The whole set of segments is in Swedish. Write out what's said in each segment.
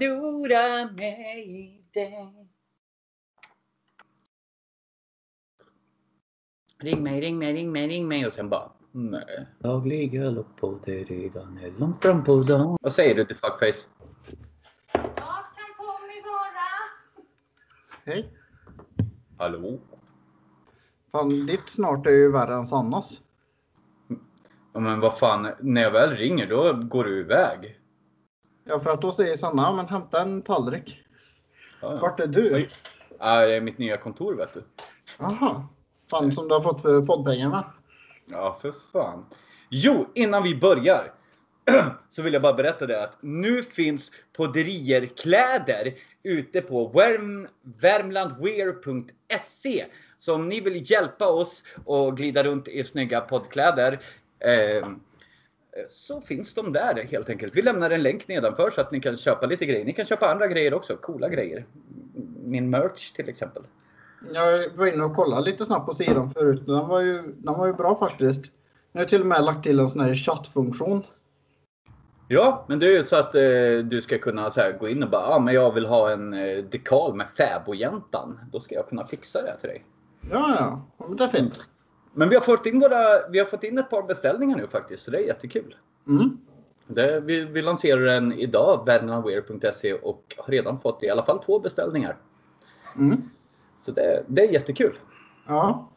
lura mig i dig. Ring mig, ring mig, ring mig, ring mig och sen bara Nej. Daglig galopp på det redan är långt fram på dagen. Vad säger du till fuckface? Vart kan Tommy vara? Hej. Hallå? Fan, ditt snart är ju värre än Sannas. Ja, men vad fan, när jag väl ringer då går du iväg. Ja, för att då säger Sanna, "Ja, men hämta en tallrik. Ja, ja. Vart är du? Oj. Ja, det är mitt nya kontor vet du. Aha. Fan, som du har fått för poddpengarna. Ja, för fan. Jo, innan vi börjar så vill jag bara berätta det att nu finns podderierkläder ute på Värm, värmlandwear.se. Så om ni vill hjälpa oss och glida runt i snygga poddkläder eh, så finns de där helt enkelt. Vi lämnar en länk nedanför så att ni kan köpa lite grejer. Ni kan köpa andra grejer också, coola grejer. Min merch till exempel. Jag var inne och kollade lite snabbt på sidan förut. Den var ju, den var ju bra faktiskt. Nu har till och med lagt till en sån här chattfunktion. Ja, men det är ju så att eh, du ska kunna så här, gå in och bara, ah, men jag vill ha en eh, dekal med fäbodjäntan. Då ska jag kunna fixa det till dig. Ja, ja. ja men det är fint. Men vi har fått in våra, vi har fått in ett par beställningar nu faktiskt, så det är jättekul. Mm. Det, vi, vi lanserar den idag, värmlandwear.se och har redan fått i alla fall två beställningar. Mm. Så det, det är jättekul. Ja.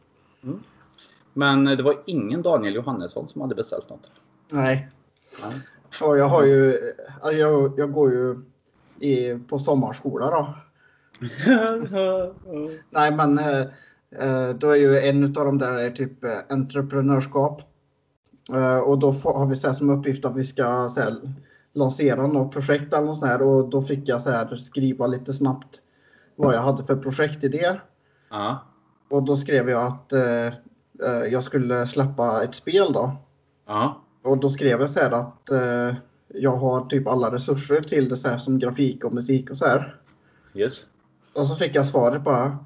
Men det var ingen Daniel Johannesson som hade beställt något. Nej. Ja. Ja, jag har ju... ja, Jag, jag går ju i, på sommarskola då. Nej, men eh, då är ju en av de där är typ eh, entreprenörskap. Eh, och då har vi så som uppgift att vi ska så här, lansera något projekt eller något sånt här. Och då fick jag så här skriva lite snabbt vad jag hade för projektidé. ja. Och då skrev jag att eh, eh, jag skulle släppa ett spel då. ja. Och då skrev jag så här att eh, jag har typ alla resurser till det så här som grafik och musik och så här. Yes. Och så fick jag svaret bara.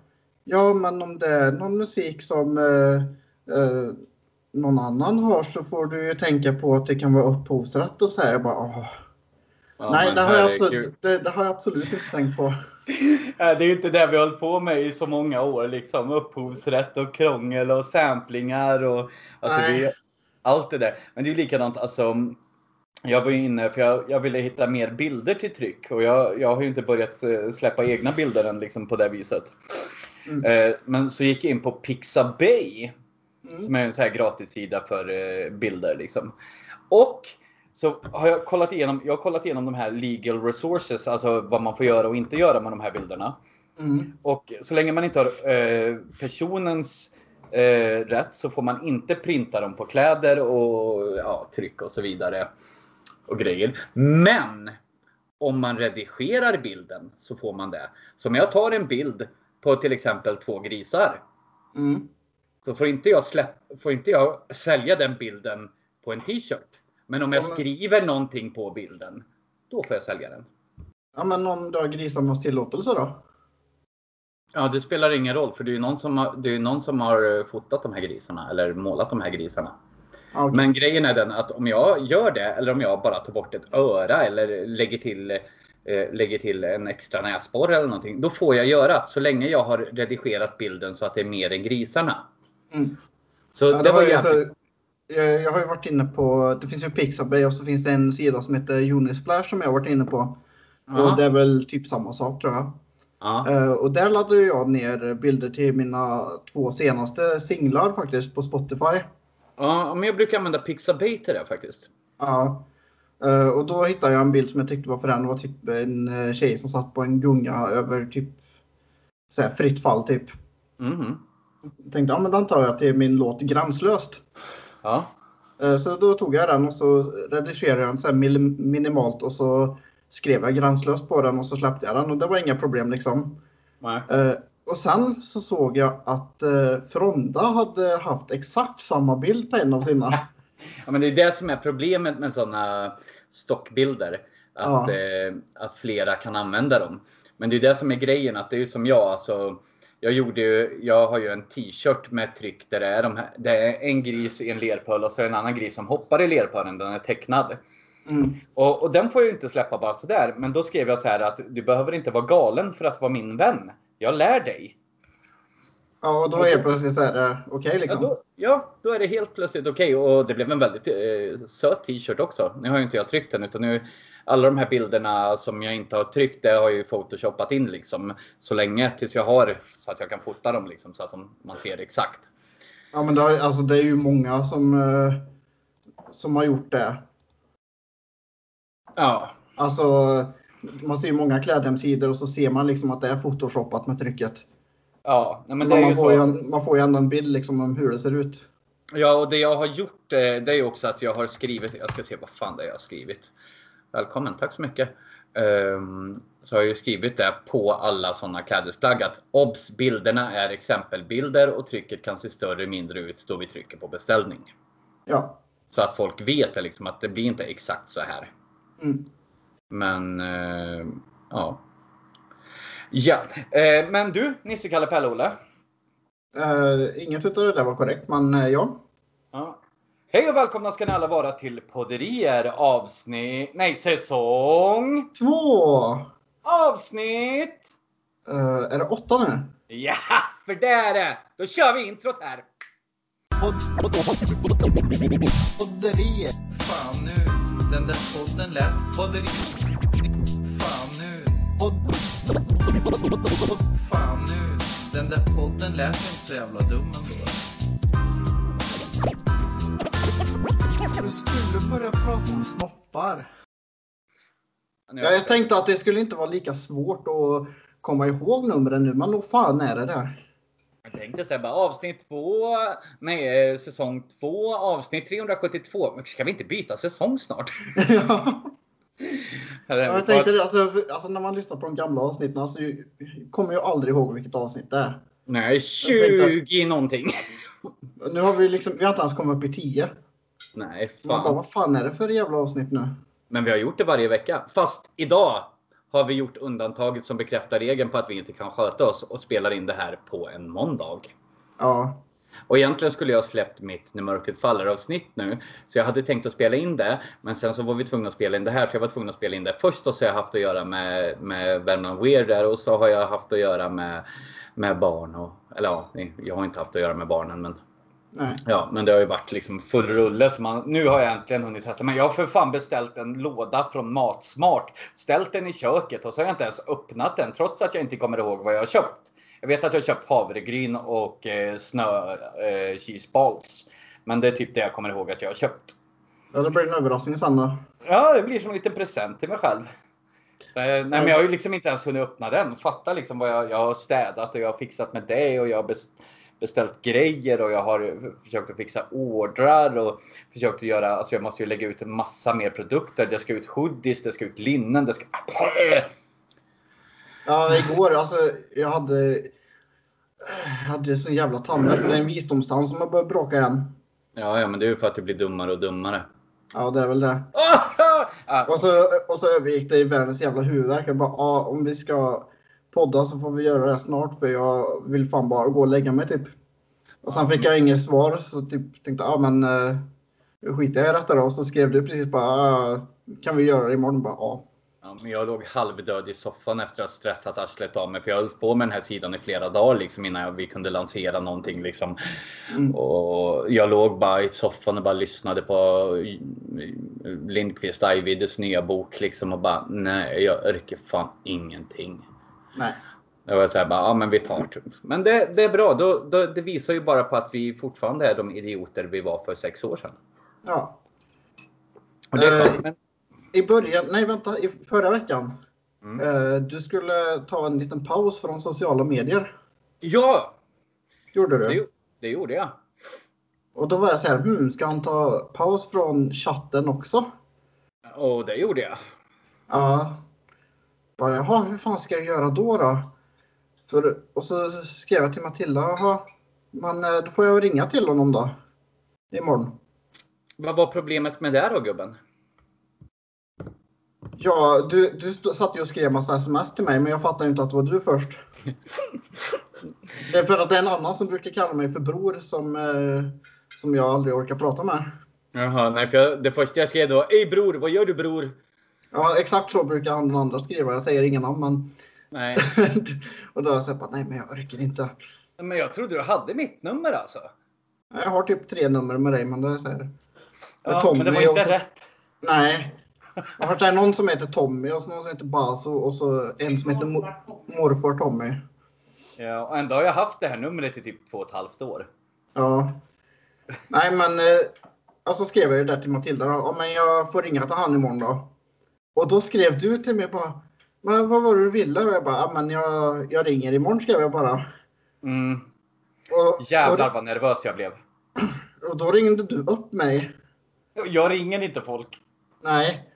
Ja, men om det är någon musik som eh, eh, någon annan har så får du ju tänka på att det kan vara upphovsrätt och så här. Jag bara, åh. Ja, Nej, det har, jag absolut, det, det har jag absolut inte tänkt på. Det är ju inte det vi har hållit på med i så många år. Liksom. Upphovsrätt och krångel och samplingar och alltså, det, allt det där. Men det är ju likadant. Alltså, jag var inne för jag, jag ville hitta mer bilder till tryck och jag, jag har ju inte börjat eh, släppa egna bilder än liksom, på det viset. Mm. Eh, men så gick jag in på Pixabay Mm. som är en så här gratissida för eh, bilder liksom. Och så har jag kollat igenom, jag har kollat igenom de här legal resources, alltså vad man får göra och inte göra med de här bilderna. Mm. Och så länge man inte har eh, personens eh, rätt så får man inte printa dem på kläder och ja, tryck och så vidare. Och grejer. Men om man redigerar bilden så får man det. Så om jag tar en bild på till exempel två grisar. Mm. Så får inte jag, släpp, får inte jag sälja den bilden på en t-shirt. Men om jag skriver någonting på bilden, då får jag sälja den. Ja, men om du har grisarnas tillåtelse då? Ja, det spelar ingen roll för det är ju någon som har, det är någon som har eh, fotat de här grisarna eller målat de här grisarna. Okej. Men grejen är den att om jag gör det eller om jag bara tar bort ett öra eller lägger till, eh, lägger till en extra näsborre eller någonting. Då får jag göra det så länge jag har redigerat bilden så att det är mer än grisarna. Mm. Så Ja, det var ju ju så, jag, jag har ju varit inne på, det finns ju Pixabay och så finns det en sida som heter Unisplash som jag har varit inne på. Ja. Och det är väl typ samma sak tror jag. ja. Eh, och där laddade jag ner bilder till mina två senaste singlar faktiskt på Spotify. ja, men jag brukar använda Pixabay till det faktiskt. Ja. Eh, och då hittade jag en bild som jag tyckte var frän. Det var typ en eh, tjej som satt på en gunga över typ så fritt fall typ. Mhm. Jag tänkte, ja men den tar jag till min låt Gränslöst. Ja. Eh, Så då tog jag den och så redigerade jag den så minimalt och så skrev jag gränslöst på den och så släppte jag den och det var inga problem liksom. Nej. Och sen så såg jag att Fronda hade haft exakt samma bild på en av sina. Ja, men det är det som är problemet med sådana stockbilder. Att, Ja. eh, att flera kan använda dem. Men det är det som är grejen. Att det är ju som jag. Alltså, jag, gjorde ju, jag har ju en t-shirt med tryck där det är, de här, det är en gris i en lerpöl och så är det en annan gris som hoppar i lerpölen. Den är tecknad. Mm. Och, och den får jag ju inte släppa bara sådär. Men då skrev jag så här att du behöver inte vara galen för att vara min vän. Jag lär dig. Ja, och då är det plötsligt så här, eh, okej Ja liksom. då, ja, då är det helt plötsligt okej. Och det blev en väldigt eh, söt t-shirt också. Nu har ju inte jag tryckt den utan nu alla de här bilderna som jag inte har tryckt, det har jag ju photoshopat in liksom så länge tills jag har så att jag kan fota dem liksom så att de, man ser exakt. Ja, men det, har, alltså, det är ju många som, eh, som har gjort det. Ja, Alltså, man ser ju många klädhemsidor och så ser man liksom att det är photoshopat med trycket. Ja, men det är man, ju får ju så. en, man får ju ändå en bild liksom om hur det ser ut. Ja, och det jag har gjort, eh, det är ju också att jag har skrivit, jag ska se vad fan det är jag har skrivit. Välkommen, tack så mycket. Ehm, så har jag ju skrivit det på alla sådana klädesplagg att obs, bilderna är exempelbilder och trycket kan se större mindre ut då vi trycker på beställning. Ja. Så att folk vet liksom att det blir inte exakt så här. Mm. Men eh, ja. Ja, eh, men du Nisse Kalle Pelle Olle. Uh, inget utav det där var korrekt, men eh, ja. Ja. Hej och välkomna ska ni alla vara till Podderier avsnitt, nej säsong, Två! avsnitt. Eh, är det åtta nu? Ja, för det är det. Då kör vi introt här. Podderier. Fan nu, den där podden lät podderi. Fan nu, den där podden lät inte så jävla dum ändå. Du skulle börja prata om snoppar. Ja, jag tänkte att det skulle inte vara lika svårt att komma ihåg numren nu, men nog fan är det det. Jag tänkte säga bara avsnitt två, nej eh, säsong två, avsnitt 372. Men Ska vi inte byta säsong snart? ja. Jag tänkte alltså, för- alltså när man lyssnar på de gamla avsnitten, alltså, kommer jag aldrig ihåg vilket avsnitt det är. Nej, 20 någonting. Nu har vi liksom, vi har inte ens kommit upp i 10. Nej, Man bara, fan. vad fan är det för jävla avsnitt nu? Men vi har gjort det varje vecka. Fast idag har vi gjort undantaget som bekräftar regeln på att vi inte kan sköta oss och spelar in det här på en måndag. Ja. Och egentligen skulle jag släppt mitt När mörkret faller avsnitt nu. Så jag hade tänkt att spela in det. Men sen så var vi tvungna att spela in det här. Så jag var tvungen att spela in det först. Och så har jag haft att göra med, med Värmland Weird där. Och så har jag haft att göra med, med barn. Och, eller ja, jag har inte haft att göra med barnen. Men Nej. Ja, men det har ju varit liksom full rulle. Så man, nu har jag äntligen hunnit sätta mig. Jag har för fan beställt en låda från Matsmart. Ställt den i köket och så har jag inte ens öppnat den trots att jag inte kommer ihåg vad jag har köpt. Jag vet att jag har köpt havregryn och eh, snö eh, cheese balls. Men det är typ det jag kommer ihåg att jag har köpt. Ja, det blir en överraskning sen då. Ja, det blir som en liten present till mig själv. Eh, nej, men jag har ju liksom inte ens hunnit öppna den. Fatta liksom vad jag, jag har städat och jag har fixat med det och jag har bes- beställt grejer och jag har försökt att fixa ordrar och försökt att göra, alltså jag måste ju lägga ut en massa mer produkter. Det ska ut hoodies, det ska ut linnen, det ska... Ja, igår alltså, jag hade... Jag hade sån jävla tandvärk det är en visdomstand som har börjat bråka igen. Ja, ja, men det är ju för att det blir dummare och dummare. Ja, det är väl det. Ah, Och så, och så övergick det i världens jävla huvudvärk. Jag bara, ja, om vi ska podda så får vi göra det snart för jag vill fan bara gå och lägga mig typ. Och sen fick jag inget svar så typ tänkte jag, ja men uh, skiter jag i detta då. Och så skrev du precis bara, ah, kan vi göra det imorgon? Bara, ja. Ja, men jag låg halvdöd i soffan efter att ha stressat arslet av mig. För jag höll på med den här sidan i flera dagar liksom, innan vi kunde lansera någonting. Liksom. Mm. Och jag låg bara i soffan och bara lyssnade på Lindqvist Ajvides nya bok. Liksom, och bara nej, jag orkar fan ingenting. Nej. Jag var såhär bara, ja men vi tar det. Men det, det är bra. Då, då, det visar ju bara på att vi fortfarande är de idioter vi var för sex år sedan. Ja. Och det är Eh, skönt. Men, I början, nej vänta, i förra veckan. Mm. eh, du skulle ta en liten paus från sociala medier. ja, Gjorde du? det, det gjorde jag. Och då var jag så här, hmm, ska han ta paus från chatten också? Och det gjorde jag. Ja. Bara, jaha, hur fan ska jag göra då då? För, och så skrev jag till Matilda, jaha, men eh, då får jag ringa till honom då. Imorgon. Vad var problemet med det då gubben? Ja, du, du satt ju och skrev massa sms till mig, men jag fattade inte att det var du först. det är för att det är en annan som brukar kalla mig för bror som, eh, som jag aldrig orkar prata med. Jaha, nej, för jag, det första jag skrev då. Ey bror, vad gör du bror? Ja, exakt så brukar han den andra skriva. Jag säger inga namn, men... Nej, och då har jag sagt nej men jag orkar inte. men jag trodde du hade mitt nummer alltså. Jag har typ tre nummer med dig, men det är så här. Ja, Tommy men det var inte så- rätt. Nej. Jag har hört någon som heter Tommy och så någon som heter Baso och så en som heter mo- morfar Tommy. Ja, och ändå har jag haft det här numret i typ två och ett halvt år. Ja. Nej men, eh, och så skrev jag ju där till Matilda då, ja men jag får ringa till han imorgon då. Och då skrev du till mig bara, men vad var det du ville? Och jag bara, ja men jag, jag ringer imorgon skrev jag bara. Mm. Och, Jävlar vad nervös jag blev. och, och då ringde du upp mig. Jag ringer inte folk. Nej.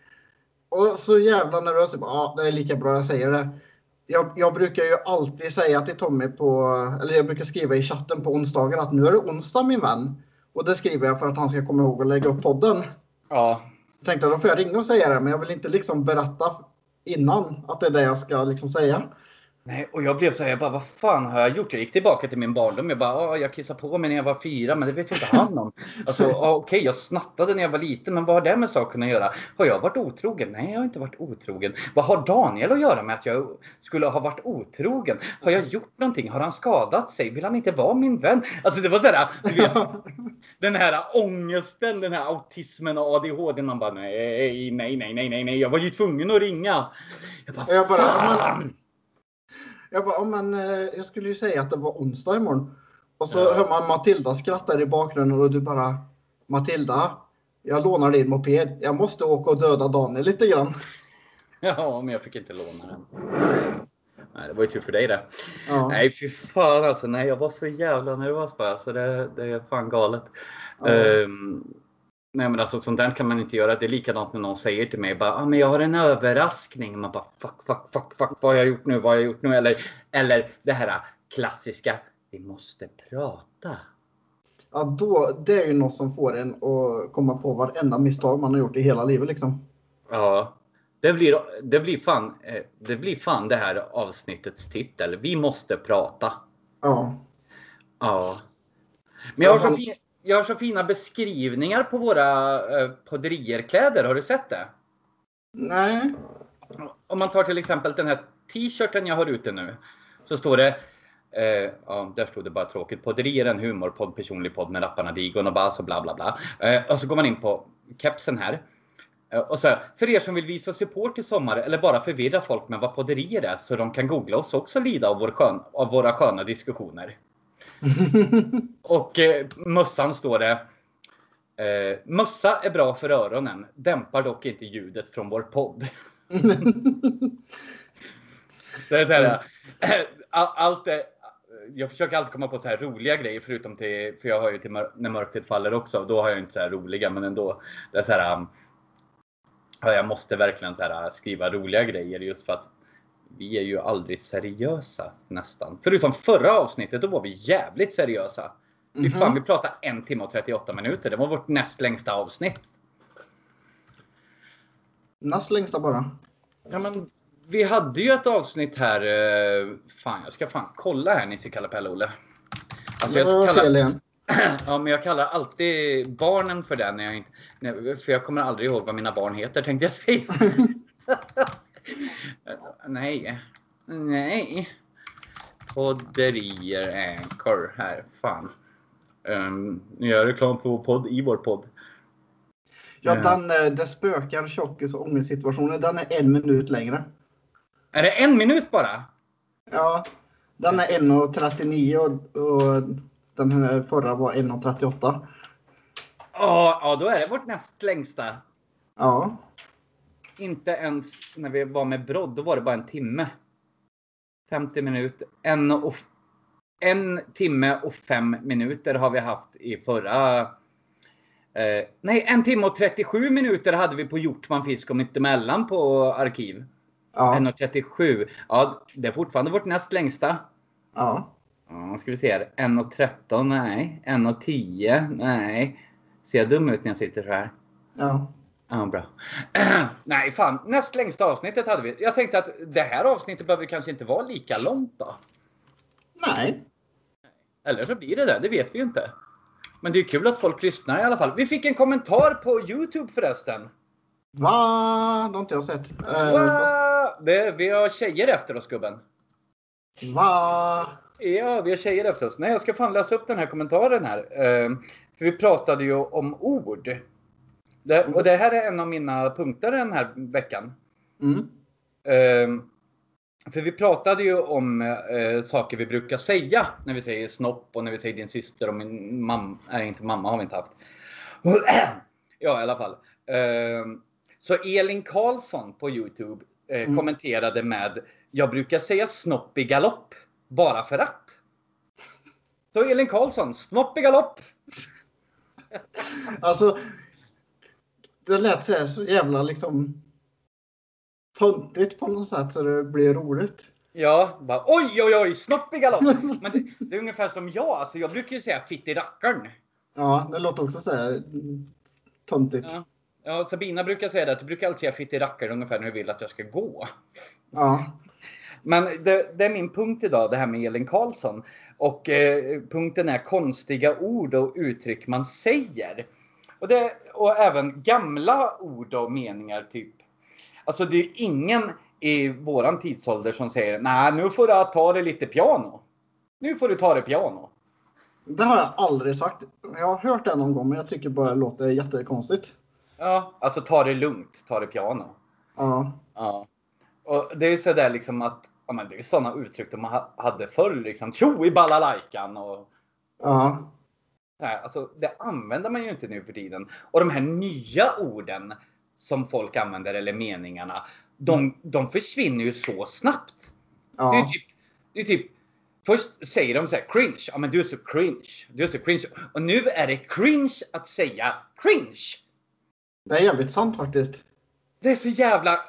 Och så jävla nervös. Ja, det är lika bra jag säger det. Jag, jag brukar ju alltid säga till Tommy på, eller jag brukar skriva i chatten på onsdagar att nu är det onsdag min vän. Och det skriver jag för att han ska komma ihåg att lägga upp podden. Ja, Jag tänkte då får jag ringa och säga det, men jag vill inte liksom berätta innan att det är det jag ska liksom säga. Nej, och jag blev så här, jag bara, vad fan har jag gjort? Jag gick tillbaka till min barndom. Jag bara, "Ja, jag kissade på mig när jag var fyra, men det vet ju inte han om. Alltså, okej, jag snattade när jag var liten, men vad har det med saken att göra? Har jag varit otrogen? Nej, jag har inte varit otrogen. Vad har Daniel att göra med att jag skulle ha varit otrogen? Har jag gjort någonting? Har han skadat sig? Vill han inte vara min vän? Alltså, det var du vet, den här ångesten, den här autismen och ADHD. Man bara, nej, nej, nej, nej, nej, nej, jag var ju tvungen att ringa. Jag bara, jag bara, fan! Jag bara, men eh, jag skulle ju säga att det var onsdag imorgon. Och så Ja. hör man Matilda skratta i bakgrunden och du bara, Matilda, jag lånar din moped. Jag måste åka och döda Daniel lite grann. Ja, men jag fick inte låna den. Nej, det var ju tur för dig det. Ja. Nej, fy fan alltså. Nej, jag var så jävla nervös bara. Alltså, det, det är fan galet. Ja. Ehm, nej, men alltså sånt där kan man inte göra. Det är likadant när någon säger till mig bara, ah, men jag har en överraskning. Man bara, fuck, fuck, fuck, fuck, vad har jag gjort nu? Vad har jag gjort nu? Eller, eller det här klassiska, vi måste prata. Ja, då, det är ju något som får en att komma på varenda misstag man har gjort i hela livet liksom. Ja, det blir, det blir fan, eh, det blir fan det här avsnittets titel. Vi måste prata. Ja. Ja. Men jag har, så fin, jag har så fina beskrivningar på våra eh, podderierkläder. Har du sett det? Nej. Om man tar till exempel den här t-shirten jag har ute nu. Så står det, eh, ja där stod det bara tråkigt. Podderier en humorpodd, personlig podd med rapparna Digon och Bas och bla bla bla. Eh, och så går man in på kepsen här. Eh, och så här, för er som vill visa support i sommar eller bara förvirra folk med vad podderier är så de kan googla oss också lida av, vår skön, av våra sköna diskussioner. Och eh, mössan står det. Eh, mössa är bra för öronen, dämpar dock inte ljudet från vår podd. Det är det här, all, allt är, jag försöker alltid komma på så här roliga grejer förutom till, för jag har ju till mör, när mörkret faller också. Då har jag inte så här roliga, men ändå. Det är så här, um, ja, jag måste verkligen så här, skriva roliga grejer just för att vi är ju aldrig seriösa nästan. Förutom förra avsnittet, då var vi jävligt seriösa. Fy fan, Mhm. vi pratade en timme och 38 minuter. Det var vårt näst längsta avsnitt. Näst längsta bara. Ja, men vi hade ju ett avsnitt här. eh, Fan, jag ska fan kolla här Nisse Kalle Pelle Olle. Alltså, jag var fel kallar, igen. ja, men jag kallar alltid barnen för det när jag inte... För jag kommer aldrig ihåg vad mina barn heter tänkte jag säga. Nej. Nej. Podderier Anchor här. Fan. Um, nu gör jag reklam för vår podd i vår podd. Ja, Eh. den eh, Det spökar tjockis och ångestsituationer. Den är en minut längre. Är det en minut bara? Ja. Den är 1.39 och, och den här förra var 1.38. Ja, ja, då är det vårt näst längsta. Ja. Inte ens när vi var med Brodd, då var det bara en timme. 50 minuter. En, och, en timme och fem minuter har vi haft i förra... Eh, nej, en timme och 37 minuter hade vi på Hjortman Fisk och Mittemellan på arkiv. Ja. 1.37. Ja, det är fortfarande vårt näst längsta. ja. Ja, ska vi se här. 1.13, nej. 1.10, nej. Ser jag dum ut när jag sitter så här? ja. Ja, bra. Nej, fan. Näst längsta avsnittet hade vi. Jag tänkte att det här avsnittet behöver kanske inte vara lika långt då. Nej. Eller så blir det det. Det vet vi ju inte. Men det är kul att folk lyssnar i alla fall. Vi fick en kommentar på Youtube förresten. Va? Det har inte jag sett. Eh, Va? Det, vi har tjejer efter oss gubben. va? Ja, vi har tjejer efter oss. Nej, jag ska fan läsa upp den här kommentaren här. Eh, för vi pratade ju om ord. Det, och det här är en av mina punkter den här veckan. Mm. Eh, för vi pratade ju om eh, saker vi brukar säga när vi säger snopp och när vi säger din syster och min mamma. Nej, inte mamma har vi inte haft. ja, i alla fall. Eh, så Elin Karlsson på Youtube eh, Mm. kommenterade med Jag brukar säga snopp i galopp. Bara för att. Så Elin Karlsson, snopp i galopp. Alltså. Det lät så, här, så jävla liksom töntigt på något sätt så det blir roligt. Ja, bara oj oj oj, snopp i galopp. Men det, det är ungefär som jag, alltså jag brukar ju säga fitt i rackaren. Ja, det låter också så här töntigt. Ja. Ja, Sabina brukar säga det, att du brukar alltid säga fitt i rackaren ungefär när du vill att jag ska gå. Ja. Men det, det är min punkt idag, det här med Elin Karlsson. Och eh, punkten är konstiga ord och uttryck man säger. Och, det, och även gamla ord och meningar typ. Alltså det är ingen i våran tidsålder som säger nej nu får du ta det lite piano. Nu får du ta det piano. Det har jag aldrig sagt. Jag har hört det någon gång men jag tycker bara det låter jättekonstigt. Ja, alltså ta det lugnt, ta det piano. Ja. Ja. Och det är sådär liksom att, ja men det är sådana uttryck de ha- hade förr liksom. Tjo i balalajkan och Ja. Nej, alltså det använder man ju inte nu för tiden. Och de här nya orden som folk använder eller meningarna, de, de försvinner ju så snabbt. Det är Ja. typ, det är typ Först säger de så här cringe. Ja men du är så cringe. Du är så cringe. Och nu är det cringe att säga cringe. Det är jävligt sant faktiskt. Det är så jävla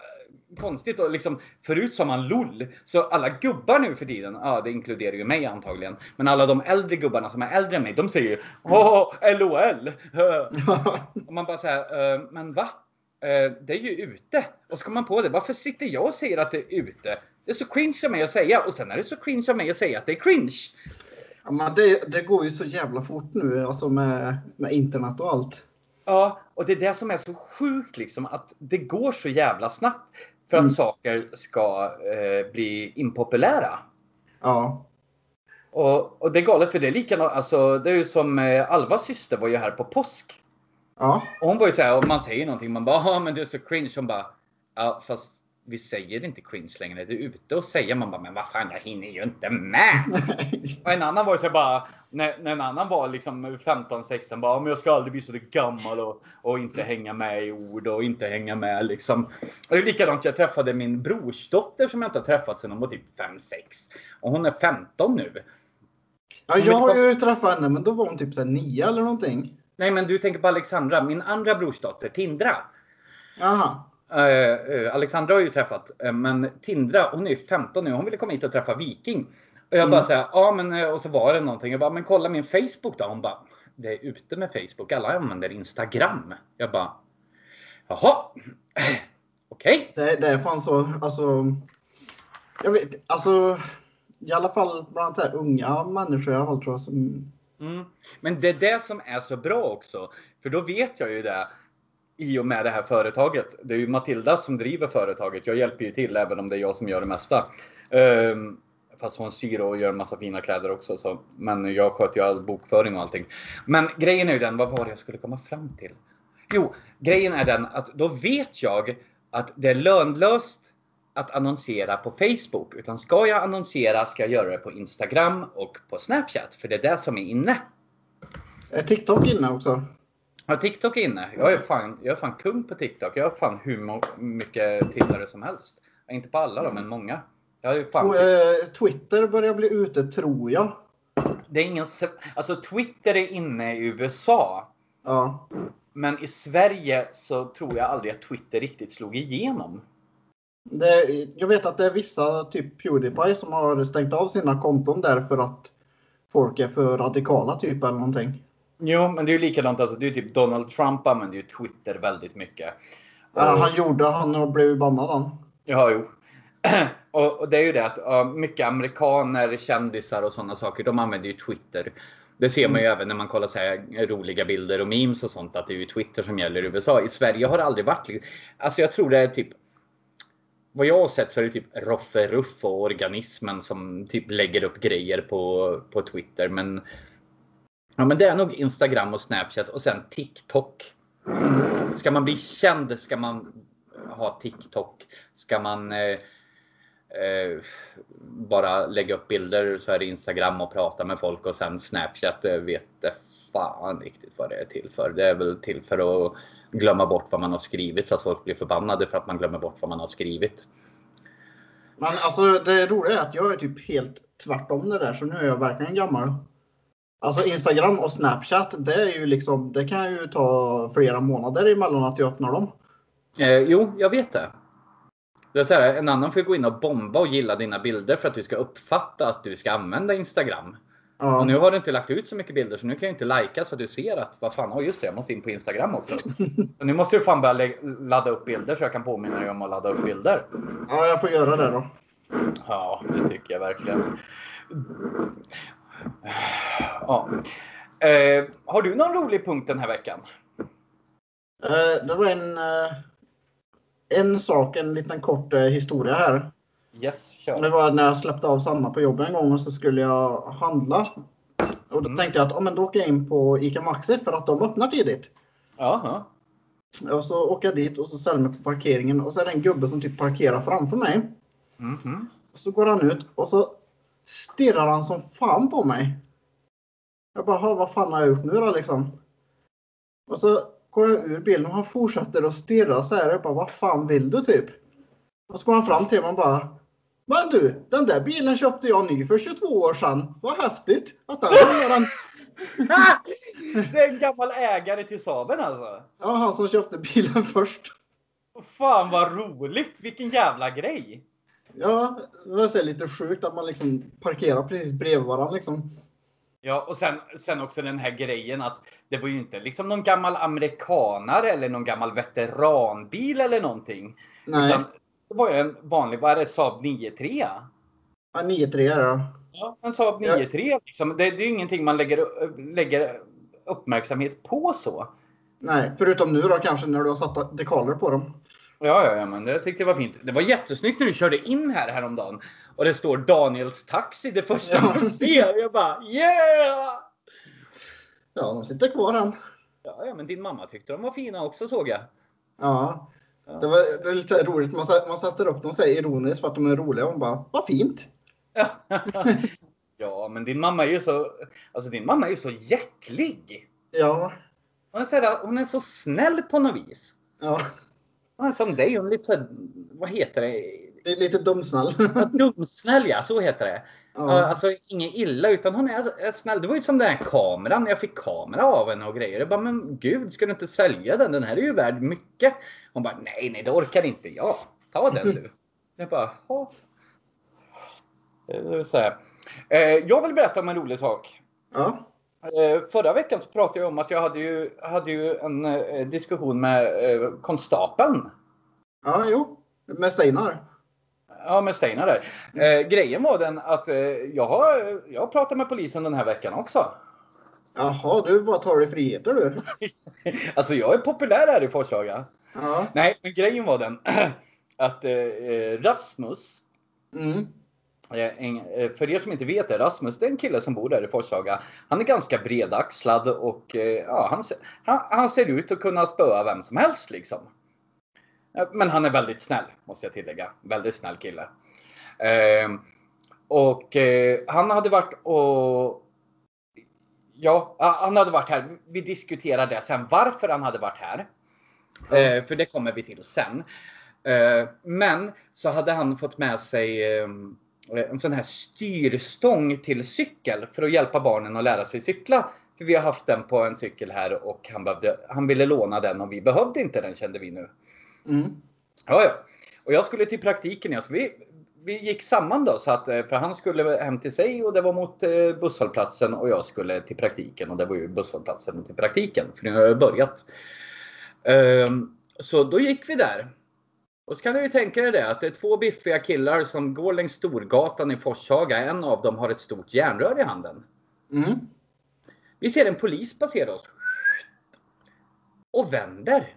konstigt och liksom förut sa man LOL. Så alla gubbar nu för tiden, ja det inkluderar ju mig antagligen. Men alla de äldre gubbarna som är äldre än mig, de säger ju Åh, LOL. Och man bara säger, "Eh, men va? Eh, Det är ju ute. Och så kommer man på det, varför sitter jag och säger att det är ute? Det är så cringe av mig att säga och sen är det så cringe av mig att säga att det är cringe. Ja, men det, det går ju så jävla fort nu alltså med, med internet och allt. Ja, och det är det som är så sjukt liksom att det går så jävla snabbt för att Mm. saker ska eh, bli impopulära. Ja. Och, och det är galet för det är likadant, alltså det är ju som eh, Alvas syster var ju här på påsk. Ja. Och hon var ju såhär, om man säger någonting, man bara ja men det är så cringe. Hon bara, ja fast vi säger inte cringe längre, det är ute och säga. Man bara, men vad fan jag hinner ju inte med. Och en annan var så bara, när, när en annan var liksom 15-16 bara, men jag ska aldrig bli så gammal och, och inte hänga med i ord och inte hänga med liksom. Och det är likadant, jag träffade min brorsdotter som jag inte har träffat sedan hon var typ 5-6. Och hon är 15 nu. ja, jag har ju träffat henne men då var hon typ så här nio eller någonting. Nej men du tänker på Alexandra, min andra brorsdotter, Tindra. Jaha. Eh, eh, Alexandra har ju träffat, eh, men Tindra, hon är ju 15 nu, hon ville komma hit och träffa Viking. Och jag bara Mm. säger, ja men och så var det någonting. Jag bara, men kolla min Facebook då. Hon bara, det är ute med Facebook, alla använder Instagram. Jag bara, jaha, okej. Det, det är fan så, alltså. Jag vet, alltså. I alla fall bland här unga människor i alla fall tror jag som. Mm. Men det är det som är så bra också. För då vet jag ju det i och med det här företaget. Det är ju Matilda som driver företaget. Jag hjälper ju till även om det är jag som gör det mesta. Um, fast hon syr och gör en massa fina kläder också. Så. Men jag sköter ju all bokföring och allting. Men grejen är ju den, vad var det jag skulle komma fram till? Jo, grejen är den att då vet jag att det är lönlöst att annonsera på Facebook. Utan ska jag annonsera ska jag göra det på Instagram och på Snapchat. För det är det som är inne. Är TikTok inne också? Ja, TikTok är inne. Jag är, fan, jag är fan kung på TikTok. Jag har fan hur mycket tittare som helst. Inte på alla då, men många. Jag har ju fan... Eh, Twitter börjar bli ute tror jag. Det är ingen... Alltså Twitter är inne i USA. Ja. Men i Sverige så tror jag aldrig att Twitter riktigt slog igenom. Det, jag vet att det är vissa, typ Pewdiepie, som har stängt av sina konton där för att folk är för radikala typ eller någonting. Jo, men det är ju likadant. Alltså, det är typ Donald Trump använder ju Twitter väldigt mycket. Ja, Och- han gjorde, han har blivit bannad han. Ja, jo. och, och det är ju det att ja, mycket amerikaner, kändisar och sådana saker, de använder ju Twitter. Det ser man ju även när man kollar så här roliga bilder och memes och sånt att det är ju Twitter som gäller i USA. I Sverige har det aldrig varit Alltså jag tror det är typ vad jag har sett så är det typ Roffe Ruff och organismen som typ lägger upp grejer på, på Twitter. Men, ja, men det är nog Instagram och Snapchat och sen TikTok. Ska man bli känd ska man ha TikTok. Ska man eh, eh, bara lägga upp bilder så är det Instagram och prata med folk och sen Snapchat eh, vet det fan riktigt vad det är till för. Det är väl till för att glömma bort vad man har skrivit så att folk blir förbannade för att man glömmer bort vad man har skrivit. Men alltså det roliga är att jag är typ helt tvärtom det där, så nu är jag verkligen gammal. Alltså Instagram och Snapchat, det är ju liksom, det kan ju ta flera månader emellan att jag öppnar dem. Eh, jo, jag vet det. det är så här, en annan får gå in och bomba och gilla dina bilder för att du ska uppfatta att du ska använda Instagram. Ja. Och nu har du inte lagt ut så mycket bilder så nu kan jag inte lajka så att du ser att vad fan, oh just det, jag måste in på Instagram också. nu måste du fan börja ladda upp bilder så jag kan påminna dig om att ladda upp bilder. ja, jag får göra det då. Ja, det tycker jag verkligen. Ja. Eh, har du någon rolig punkt den här veckan? Eh, det var en, eh, en sak, en liten kort eh, historia här. Yes, Det kör. var när jag släppte av Sanna på jobbet en gång och så skulle jag handla. Och då Mm. tänkte jag att oh, men då åker jag in på ICA Maxi för att de öppnar tidigt. Jaha. Och så åker jag dit och så ställer mig på parkeringen och så är det en gubbe som typ parkerar framför mig. Och så går han ut och så stirrar han som fan på mig. Jag bara, "Ha, vad fan har jag gjort nu då liksom? Och så går jag ur bilen och han fortsätter att stirra så här. Jag bara, vad fan vill du typ? Och så går han fram till mig och bara, men du, den där bilen köpte jag ny för 22 år sedan. Vad häftigt att den en... det är en gammal ägare till Saaben alltså. Ja, han som köpte bilen först. Fan vad roligt! Vilken jävla grej! Ja, det var lite sjukt att man liksom parkerar precis bredvid varandra liksom. Ja, och sen, sen också den här grejen att det var ju inte liksom någon gammal amerikanare eller någon gammal veteranbil eller någonting. Nej, Utan det var ju en vanlig, vad är det, Saab 9-3? ja, 9-3 ja. Ja, en Saab 9-3 liksom. Det, det är ju ingenting man lägger, lägger uppmärksamhet på så. Nej, förutom nu då kanske när du har satt dekaler på dem. Ja, ja, ja, men det tyckte jag var fint. Det var jättesnyggt när du körde in här häromdagen. Och det står Daniels taxi det första man ser. Jag bara yeah! Ja, de sitter kvar än. Ja, ja, men din mamma tyckte de var fina också såg jag. Ja. Det, var, det är lite roligt. Man, man sätter upp dem så ironiskt för att de är roliga. Och man bara, vad fint. ja, men din mamma är ju så, alltså din mamma är ju så hjärtlig. Ja. Hon är så, hon är så snäll på något vis. Ja, Hon som dig, hon är lite så här, vad heter det? lite dumsnäll. Dumsnäll ja, så heter det. Ja. Alltså inget illa utan hon är, är snäll. Det var ju som den här kameran, jag fick kamera av henne och grejer. Jag bara, men gud, ska du inte sälja den? Den här är ju värd mycket. Hon bara, nej, nej, det orkar inte jag. Ta den du. Jag bara, ja. Det så här. Eh, Jag vill berätta om en rolig sak. Ja. Eh, Förra veckan så pratade jag om att jag hade ju, hade ju en eh, diskussion med eh, konstapeln. ja, jo. Med Steinar. Ja, med Steinar där. Eh, grejen var den att eh, jag, har, jag har pratat med polisen den här veckan också. Jaha, du bara tar dig friheter du. Alltså jag är populär här i Forshaga. Ja. Nej, men grejen var den att eh, eh, Rasmus, Mm. Eh, en, eh, för er som inte vet det, Rasmus det är en kille som bor där i Forshaga. Han är ganska bredaxlad och eh, ja, han, han, han ser ut att kunna spöa vem som helst liksom. Men han är väldigt snäll, måste jag tillägga. Väldigt snäll kille. Eh, och eh, han hade varit och... Ja, han hade varit här. Vi diskuterar det sen, varför han hade varit här. Eh, för det kommer vi till sen. Men så hade han fått med sig eh, en sån här styrstång till cykel för att hjälpa barnen att lära sig cykla. För vi har haft den på en cykel här och han, behövde, han ville låna den och vi behövde inte den kände vi nu. Mm. Ja, ja. Och jag skulle till praktiken. Ja, så vi, vi gick samman då. Så att, eh, för han skulle hem till sig och det var mot eh, busshållplatsen och jag skulle till praktiken. Och det var ju busshållplatsen till praktiken. För nu har jag börjat. Ehm, så då gick vi där. Och så kan du ju tänka dig det att det är två biffiga killar som går längs Storgatan i Forshaga. En av dem har ett stort järnrör i handen. Mm. Vi ser en polis passera oss. Och vänder.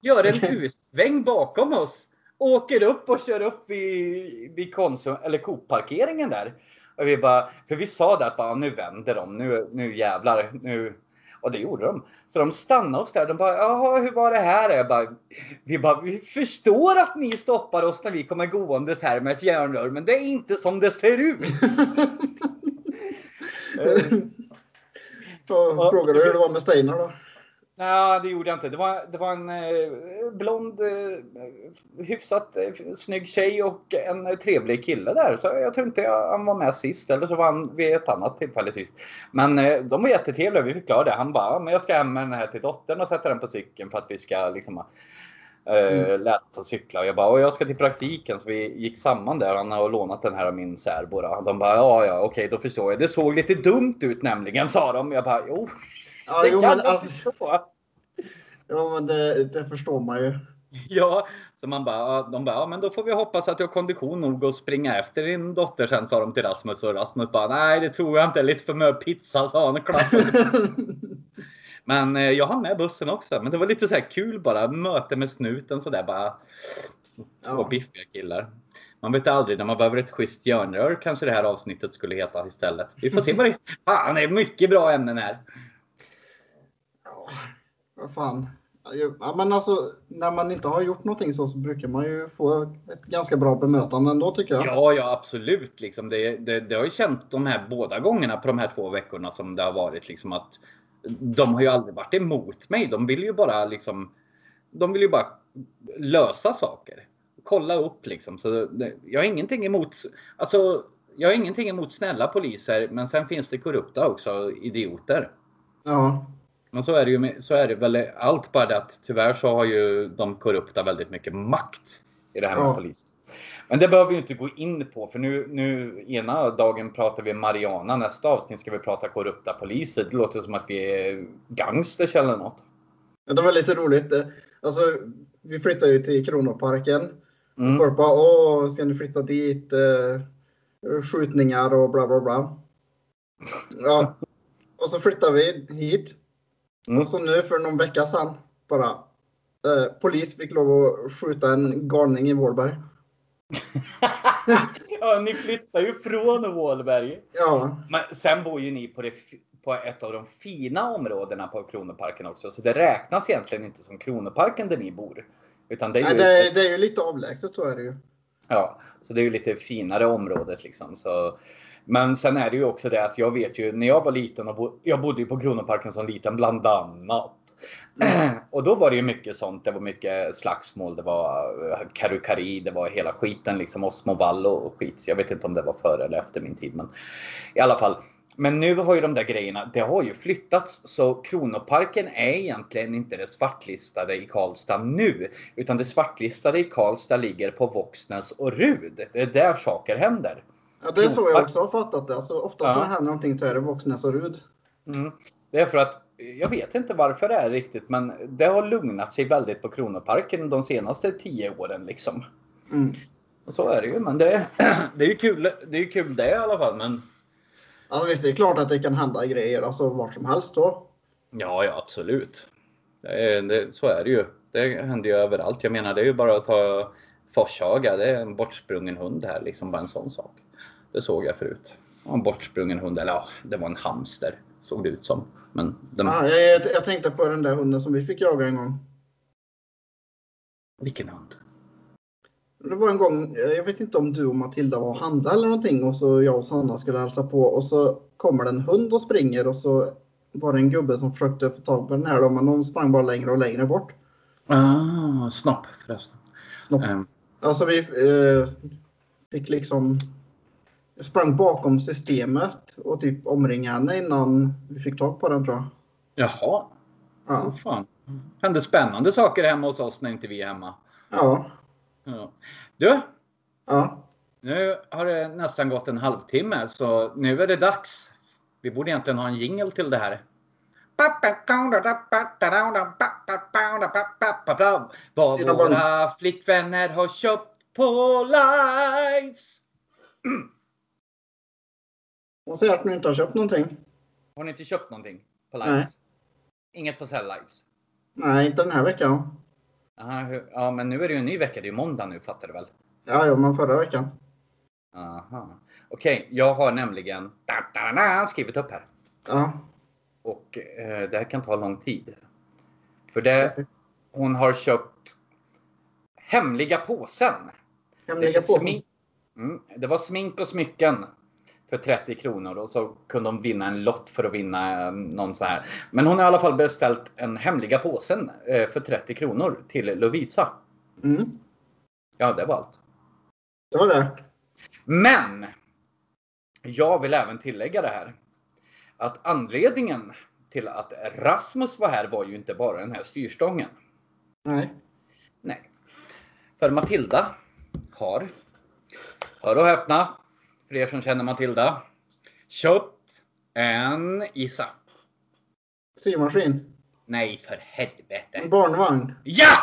Gör en. U-sväng bakom oss. Åker upp och kör upp vid, vid Konsum, eller Coop-parkeringen där. Och vi bara, för vi sa det att bara, nu vänder de, nu, nu jävlar, nu. Och det gjorde de. Så de stannade oss där. De bara, jaha hur var det här? Jag bara, vi bara, vi förstår att ni stoppar oss när vi kommer gåendes här med ett järnrör, men det är inte som det ser ut. Eh, frågade du hur det var med Steinar då? Nej, det gjorde jag inte. Det var, det var en eh, blond, eh, hyfsat eh, snygg tjej och en eh, trevlig kille där. Så jag tror inte jag, han var med sist. Eller så var han vid ett annat tillfälle sist. Men eh, de var jättetrevliga. Vi förklarade det. Han bara, "Ja, men jag ska hem med den här till dottern och sätta den på cykeln för att vi ska liksom eh, lära oss att cykla. Och jag bara, och jag ska till praktiken. Så vi gick samman där. Han har lånat den här av min särbo. De bara, ja, ja, okej, då förstår jag. Det såg lite dumt ut nämligen, sa de. Jag bara, jo, Ja, det jo, kan men, jag alltså, förstå. ja, men det, det förstår man ju. Ja, så man bara, de bara, ja men då får vi hoppas att du har kondition nog att springa efter din dotter sen sa de till Rasmus och Rasmus bara, nej det tror jag inte, lite för mycket pizza sa han. Men eh, jag hann med bussen också, men det var lite så här kul bara, möte med snuten så där bara. Två Ja. biffiga killar. Man vet aldrig, när man behöver ett schysst järnrör kanske det här avsnittet skulle heta istället. Vi får se vad det Fan, det är mycket bra ämnen här. Vad fan. Ja, men alltså, när man inte har gjort någonting så, så brukar man ju få ett ganska bra bemötande ändå tycker jag. Ja, ja absolut. Liksom det, det, det har jag känt de här båda gångerna på de här två veckorna som det har varit liksom att de har ju aldrig varit emot mig. De vill ju bara liksom. De vill ju bara lösa saker. Kolla upp liksom. Så det, jag har ingenting emot. Alltså, jag har ingenting emot snälla poliser, men sen finns det korrupta också idioter. Ja, Men så är det ju med, så är det väl allt bara det att tyvärr så har ju de korrupta väldigt mycket makt i det här med Ja. polis. Men det behöver vi inte gå in på för nu, nu ena dagen pratar vi Mariana, nästa avsnitt ska vi prata korrupta poliser. Det låter som att vi är gangsters eller något. Det var lite roligt. Alltså, vi flyttade ju till Kronoparken. Mm. Bara, åh, ska ni flytta dit? Eh, skjutningar och bla bla bla. Ja. Och så flyttade vi hit. Mm. Så nu för någon vecka sedan bara. Eh, polis fick lov att skjuta en galning i Vålberg. ja, ni flyttar ju från Vålberg. Ja, Men sen bor ju ni på, det, på ett av de fina områdena på Kronoparken också. Så det räknas egentligen inte som Kronoparken där ni bor. Utan det är Nej, ju... det, det är ju lite avlägset så är det ju. Ja, så det är ju lite finare området liksom. Så, men sen är det ju också det att jag vet ju när jag var liten och bo, jag bodde ju på Kronoparken som liten bland annat. Och då var det ju mycket sånt. Det var mycket slagsmål. Det var eh, karukari. Det var hela skiten liksom. Osmo Vallo och skit. Jag vet inte om det var före eller efter min tid, men i alla fall. Men nu har ju de där grejerna, det har ju flyttats. Så Kronoparken är egentligen inte det svartlistade i Karlstad nu. Utan det svartlistade i Karlstad ligger på Våxnäs och Rud. Det är där saker händer. Ja, det är så jag också har fattat det. Alltså, oftast Ja. när det händer någonting så är det Våxnäs och Rud. Mm. Det är för att, jag vet inte varför det är riktigt, men det har lugnat sig väldigt på Kronoparken de senaste tio åren liksom. Mm. Och så är det ju, men det, det är ju kul. Det är ju kul det i alla fall, men Alltså, visst, det är klart att det kan hända grejer alltså, vart som helst då. Ja, ja absolut. Det är, det, så är det ju. Det händer ju överallt. Jag menar, det är ju bara att ta Forshaga. Det är en bortsprungen hund här, liksom bara en sån sak. Det såg jag förut. En bortsprungen hund, eller ja, det var en hamster. Såg det ut som. Men den, Ja, jag, jag tänkte på den där hunden som vi fick jaga en gång. vilken hund? Det var en gång, jag vet inte om du och Matilda var och handlade eller någonting och så jag och Sanna skulle hälsa på och så kommer det en hund och springer och så var det en gubbe som försökte få tag på den här då, men de sprang bara längre och längre bort. Ah, snopp förresten. Snopp. Ehm, Alltså vi eh, fick liksom sprang bakom systemet och typ omringade henne innan vi fick tag på den tror jag. jaha, Ja. oh, fan. Hände spännande saker hemma hos oss när inte vi är hemma. Ja. Ja. Du, Ja. Nu har det nästan gått en halvtimme så nu är det dags. Vi borde egentligen ha en jingle till det här. Vad våra flickvänner har köpt på lives. Hon säger att hon inte har köpt någonting. Har ni inte köpt någonting på Nej. Lives? Inget på Cell Lives? Nej, inte den här veckan. Aha, hur- ja, men nu är det ju en ny vecka. Det är ju måndag nu, fattar du väl? Ja, ja, men förra veckan. Aha. Okej, jag har nämligen skrivit upp här. Ja. Och eh, det här kan ta lång tid. För det, hon har köpt hemliga påsen. Hemliga Det, påsen. smink, mm, det var smink och smycken för 30 kronor och så kunde de vinna en lott för att vinna eh, någon så här. Men hon har i alla fall beställt en hemliga påsen eh, för 30 kronor till Lovisa. Mm, Ja, det var allt. det var det. Men jag vill även tillägga det här. Att anledningen till att Rasmus var här var ju inte bara den här styrstången. Nej. Nej. För Matilda har, hör och häpna, för er som känner Matilda, köpt en Isa. Symaskin. Nej, för En helvete. barnvagn. Ja!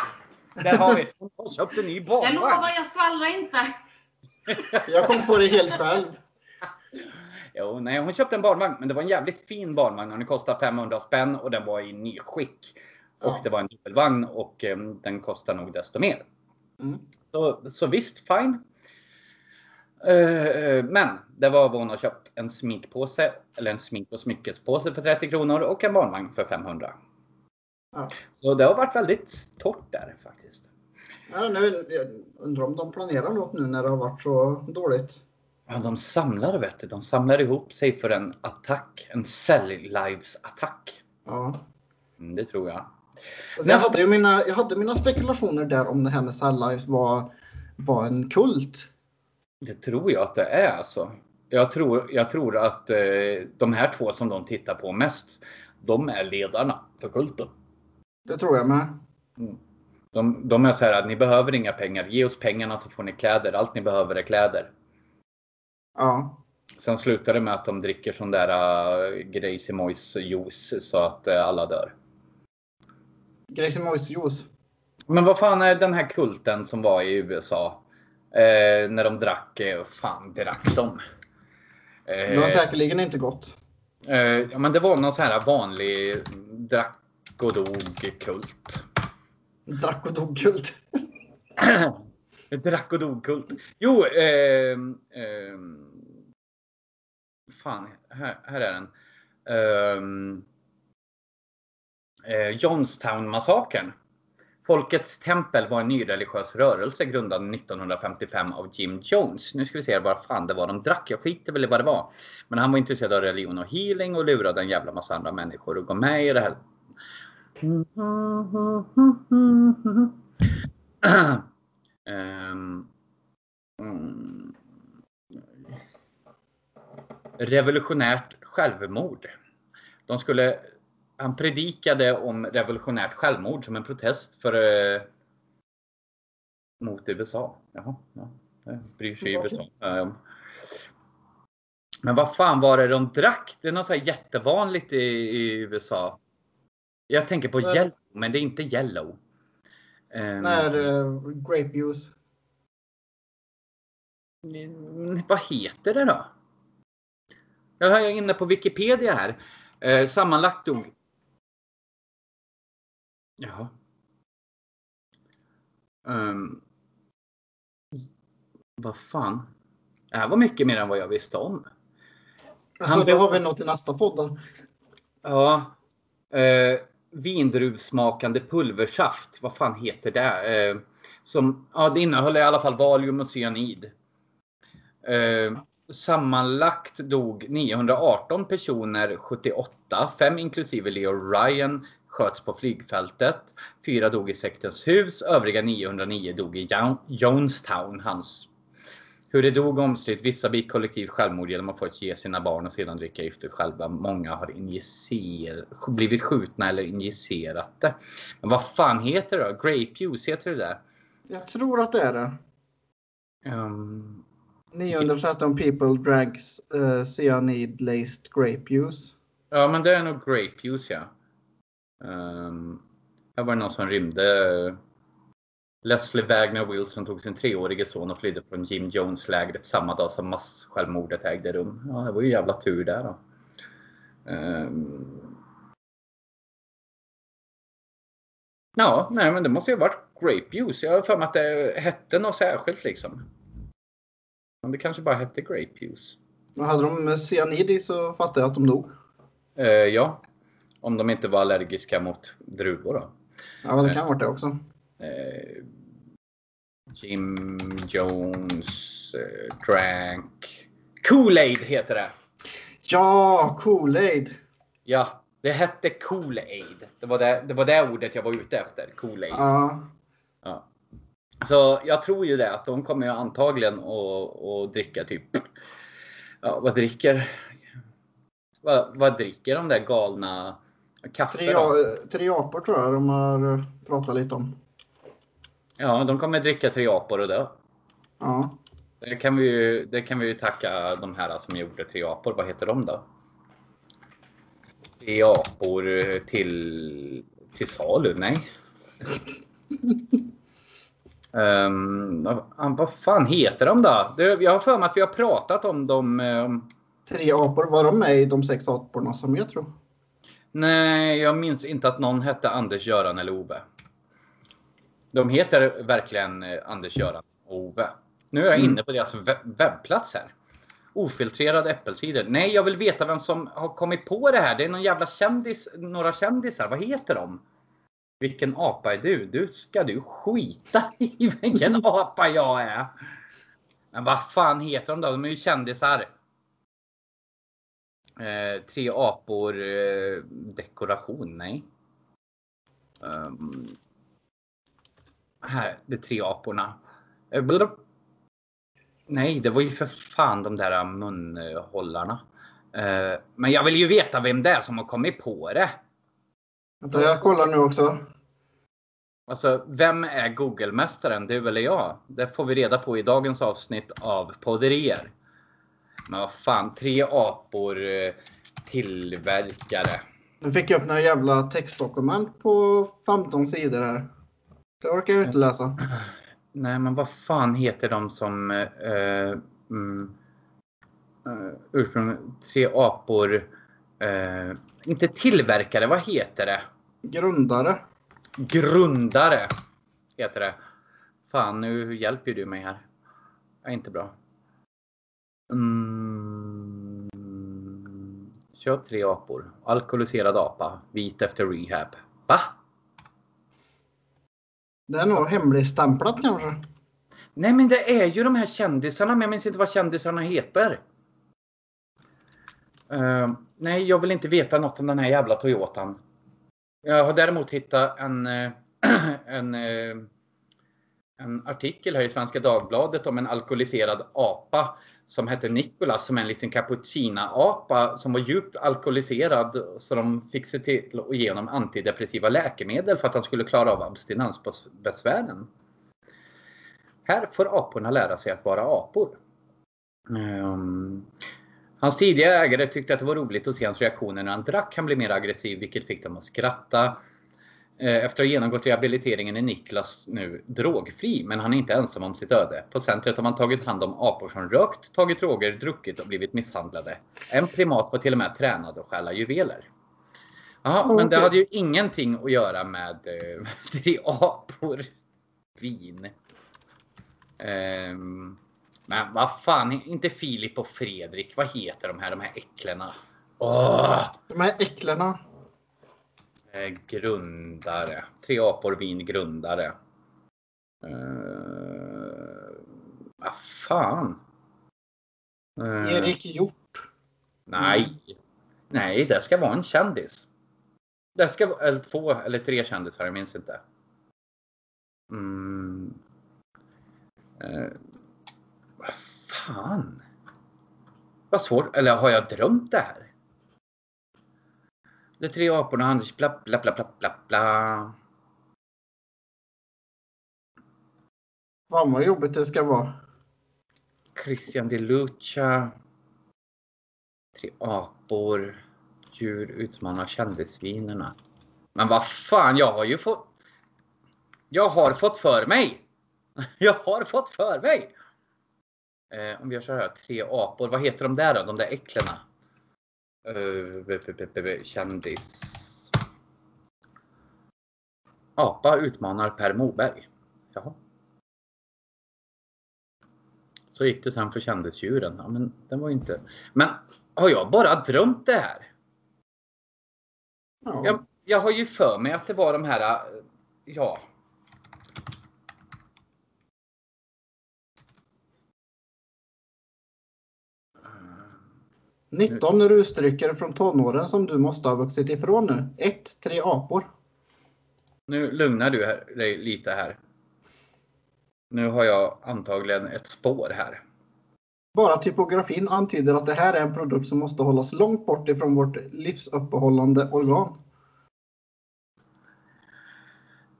Där har vi det. Hon har köpt en ny Jag lovar, barnvagn. jag svallrar inte. Jag kom på det helt själv. Jo, nej, hon köpte en barnvagn, men det var en jävligt fin barnvagn den kostade 500 spänn och den var i nyskick. Och Ja. det var en dubbelvagn och eh, den kostar nog desto mer. Mm. Så, så visst, fine. Eh, men det var vad hon har köpt. En sminkpåse, eller en smink och smyckespåse för 30 kronor och en barnvagn för 500. Ja. Så det har varit väldigt torrt där faktiskt. Ja, nu, jag undrar om de planerar något nu när det har varit så dåligt. Ja, de samlar vet du. De samlar ihop sig för en attack. En Cell Lives attack. Ja. Mm, det tror jag. Jag Nästa- hade, mina, jag hade mina spekulationer där om det här med Cell Lives var, var en kult. Det tror jag att det är alltså. Jag tror, jag tror att eh, de här två som de tittar på mest, de är ledarna för kulten. Det tror jag med. De, de är så här att ni behöver inga pengar. Ge oss pengarna så får ni kläder. Allt ni behöver är kläder. Ja. Sen slutar det med att de dricker sån där uh, Gracie Moise juice så att uh, alla dör. Gracie Moise juice. Men vad fan är den här kulten som var i USA? Eh, när de drack, eh, fan drack de? Det var Eh, säkerligen inte gott. eh, ja men det var någon sån här vanlig drack och dog kult. Drack och dog kult. Drack och dog-kult. Jo, ehm, fan, här, här är den. Um, eh, Johnstown-massakern. Folkets tempel var en nyreligiös rörelse grundad 1955 av Jim Jones. Nu ska vi se vad fan det var de drack. Jag skiter väl i vad det var. Men han var intresserad av religion och healing och lurade en jävla massa andra människor att gå med i det här. Um. Revolutionärt självmord. De skulle, han predikade om revolutionärt självmord som en protest för eh, mot USA. Jaha, ja, det bryr sig USA. Ehm, men vad fan var det de drack? Det är något så jättevanligt i, i USA. Jag tänker på yellow, men det är inte yellow. Ehm, När uh, grape juice. Vad heter det då? Jag är inne på Wikipedia här. Eh, sammanlagt dog... Jaha. Um, vad fan? Det här var mycket mer än vad jag visste om. Alltså, Han blev- har vi något till nästa podd. Ja. Eh, vindruvsmakande pulversaft. Vad fan heter det? Eh, som, ja, det innehåller i alla fall valium och cyanid. Eh, sammanlagt dog 918 personer 78. Fem inklusive Leo Ryan sköts på flygfältet. Fyra dog i sektens hus. Övriga 909 dog i Jo- Jonestown, hans hur det dog omstritt. Vissa begick kollektivt självmord genom att först ge sina barn och sedan dricka giftet själva. Många har injicer, blivit skjutna eller injicerat det. Men vad fan heter det då? Grape juice, heter det där? Jag tror att det är det. Um, 913 people drank uh, cyanide laced grape juice. ja, men det är nog grape juice ja. Ehm, um, här var det någon som rymde. Eh, Leslie Wagner Wilson tog sin treårige son och flydde från Jim Jones-lägret samma dag som mass-självmordet ägde rum. Ja, det var ju jävla tur där då. Um, Ja, nej men det måste ju ha varit grape juice. Jag har för mig att det hette något särskilt liksom. Men det kanske bara hette grape juice. Hade de cyanid i så fattar jag att de dog. Eh, ja. Om de inte var allergiska mot druvor då. Ja, det kan ha varit det också. Eh, Jim Jones eh, drank Kool-Aid heter det. Ja, Kool-Aid. Ja, det hette Kool-Aid. Det var det, det var det ordet jag var ute efter. Kool-Aid. Ja. Så jag tror ju det att de kommer ju antagligen att, dricka typ. Ja, vad dricker? Vad, vad dricker de där galna kaffe? Tre, tre apor tror jag de har pratat lite om. Ja, de kommer dricka tre apor och dö. Ja. Det kan vi ju, det kan vi ju tacka de här som gjorde tre apor. Vad heter de då? Tre apor till, till salu? Nej. Um, vad, fan heter de då? Jag har för mig att vi har pratat om dem. Um, Tre apor, var de med i de sex aporna som jag tror? nej, jag minns inte att någon hette Anders, Göran eller Ove. De heter verkligen eh, Anders, Göran och Ove. Nu är jag inne på deras webb- webbplats här. Ofiltrerad äppelcider. Nej, jag vill veta vem som har kommit på det här. Det är någon jävla kändis, några kändisar. Vad heter de? Vilken apa är du? Du ska du skita i vilken apa jag är. Men vad fan heter de då? De är ju kändisar. Eh, tre apor eh, dekoration, nej. Um, här, de tre aporna. Eh, blablabla. Nej, det var ju för fan de där munhållarna. Eh, men jag vill ju veta vem det är som har kommit på det. Vänta, jag kollar nu också. Alltså, vem är Google-mästaren? Du eller jag? Det får vi reda på i dagens avsnitt av Podderier. Men vad fan, tre apor eh, tillverkare. Nu fick jag upp några jävla textdokument på 15 sidor här. Det orkar jag inte läsa. Nej, men vad fan heter de som eh, mm, eh, ursprung, tre apor, eh, inte tillverkare, vad heter det? Grundare. Grundare heter det. Fan, nu hjälper du mig här. Det är inte bra. Mm. Köp tre apor. Alkoholiserad apa. Vit efter rehab. Va? Det är nog hemligstämplat kanske. Nej men det är ju de här kändisarna, men jag minns inte vad kändisarna heter. Eh, nej, jag vill inte veta något om den här jävla Toyotan. Jag har däremot hittat en, eh, en, eh, en artikel här i Svenska Dagbladet om en alkoholiserad apa som hette Nikolas som är en liten cappuccina-apa som var djupt alkoholiserad så de fick se till att ge honom antidepressiva läkemedel för att han skulle klara av abstinensbesvären. Här får aporna lära sig att vara apor. Um, hans tidigare ägare tyckte att det var roligt att se hans reaktioner när han drack. Han blev mer aggressiv vilket fick dem att skratta. Eh, Efter att ha genomgått rehabiliteringen är Niklas nu drogfri, men han är inte ensam om sitt öde. På centret har man tagit hand om apor som rökt, tagit droger, druckit och blivit misshandlade. En primat var till och med tränad att stjäla juveler. Ja, men det hade ju ingenting att göra med eh, tre apor, vin. Ehm, men vad fan, inte Filip och Fredrik. Vad heter de här, de här äcklena? Åh! De här äcklena. Eh, grundare. Tre apor, vin, grundare. Uh, vad fan? Eh, Erik Hjort. Nej. Nej, det ska vara en kändis. Det ska vara eller två eller tre kändisar, jag minns inte. Mm. Vad fan? Vad svårt. Eller har jag drömt det här? De tre aporna, Anders, bla bla bla bla bla bla. Fan vad jobbigt det ska vara. Christian de Lucha. Tre apor. Djur utmanar kändisvinerna. Men vad fan, jag har ju fått... Jag har fått för mig! Jag har fått för mig! Eh, om vi gör så här, tre apor. Vad heter de där då? De där äcklena? Uh, b- kändis. Apa utmanar Per Moberg. Jaha. Så gick det sen för kändisdjuren. Ja, men den var inte... Men har jag bara drömt det här? Ja. Jag, jag har ju för mig att det var de här... äh, Ja. 19 rusdrycker från tonåren som du måste ha vuxit ifrån nu. 1. Tre apor. Nu lugnar du här- dig lite här. Nu har jag antagligen ett spår här. Bara typografin antyder att det här är en produkt som måste hållas långt bort ifrån vårt livsuppehållande organ.